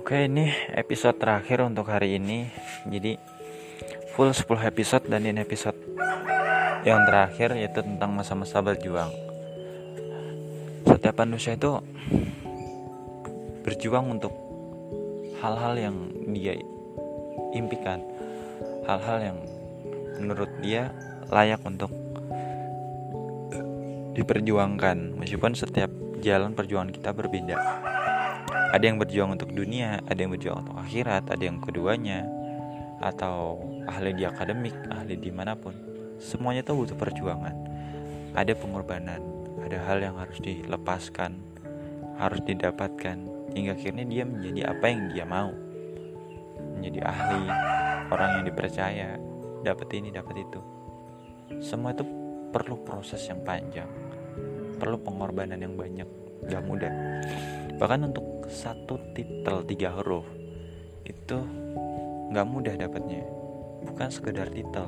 Oke ini episode terakhir untuk hari ini. Jadi full 10 episode dan ini episode yang terakhir yaitu tentang masa-masa berjuang. Setiap manusia itu berjuang untuk hal-hal yang dia impikan. Hal-hal yang menurut dia layak untuk diperjuangkan. Meskipun setiap jalan perjuangan kita berbeda ada yang berjuang untuk dunia, ada yang berjuang untuk akhirat, ada yang keduanya, atau ahli di akademik, ahli di mana pun. Semuanya itu butuh perjuangan. Ada pengorbanan, ada hal yang harus dilepaskan, harus didapatkan, hingga akhirnya dia menjadi apa yang dia mau. Menjadi ahli, orang yang dipercaya, dapat ini, dapat itu. Semua itu perlu proses yang panjang, perlu pengorbanan yang banyak, gak mudah bahkan untuk satu titel tiga huruf itu nggak mudah dapatnya. Bukan sekedar titel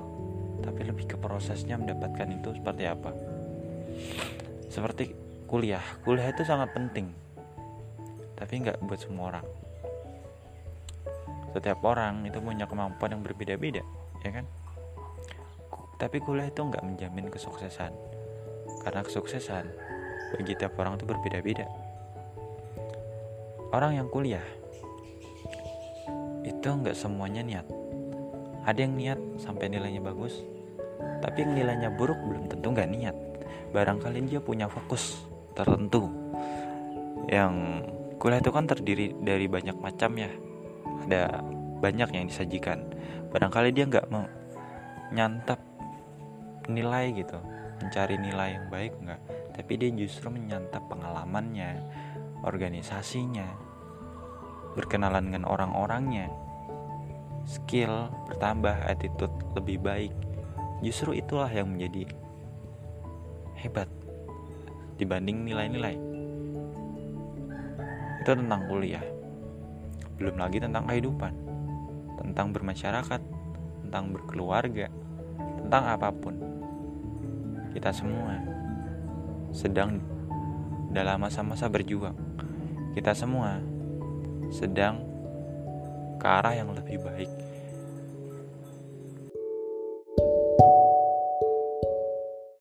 tapi lebih ke prosesnya mendapatkan itu seperti apa. Seperti kuliah. Kuliah itu sangat penting tapi nggak buat semua orang. Setiap orang itu punya kemampuan yang berbeda-beda ya kan? Tapi kuliah itu nggak menjamin kesuksesan. Karena kesuksesan bagi tiap orang itu berbeda-beda orang yang kuliah itu nggak semuanya niat. Ada yang niat sampai nilainya bagus tapi yang nilainya buruk belum tentu nggak niat. Barangkali dia punya fokus tertentu. Yang kuliah itu kan terdiri dari banyak macam ya. Ada banyak yang disajikan. Barangkali dia nggak mau nyantap nilai gitu. Mencari nilai yang baik nggak tapi dia justru menyantap pengalamannya organisasinya, berkenalan dengan orang-orangnya, skill bertambah, attitude lebih baik. Justru itulah yang menjadi hebat dibanding nilai-nilai. Itu tentang kuliah. Belum lagi tentang kehidupan, tentang bermasyarakat, tentang berkeluarga, tentang apa pun. Kita semua sedang dalam masa-masa berjuang. Kita semua sedang ke arah yang lebih baik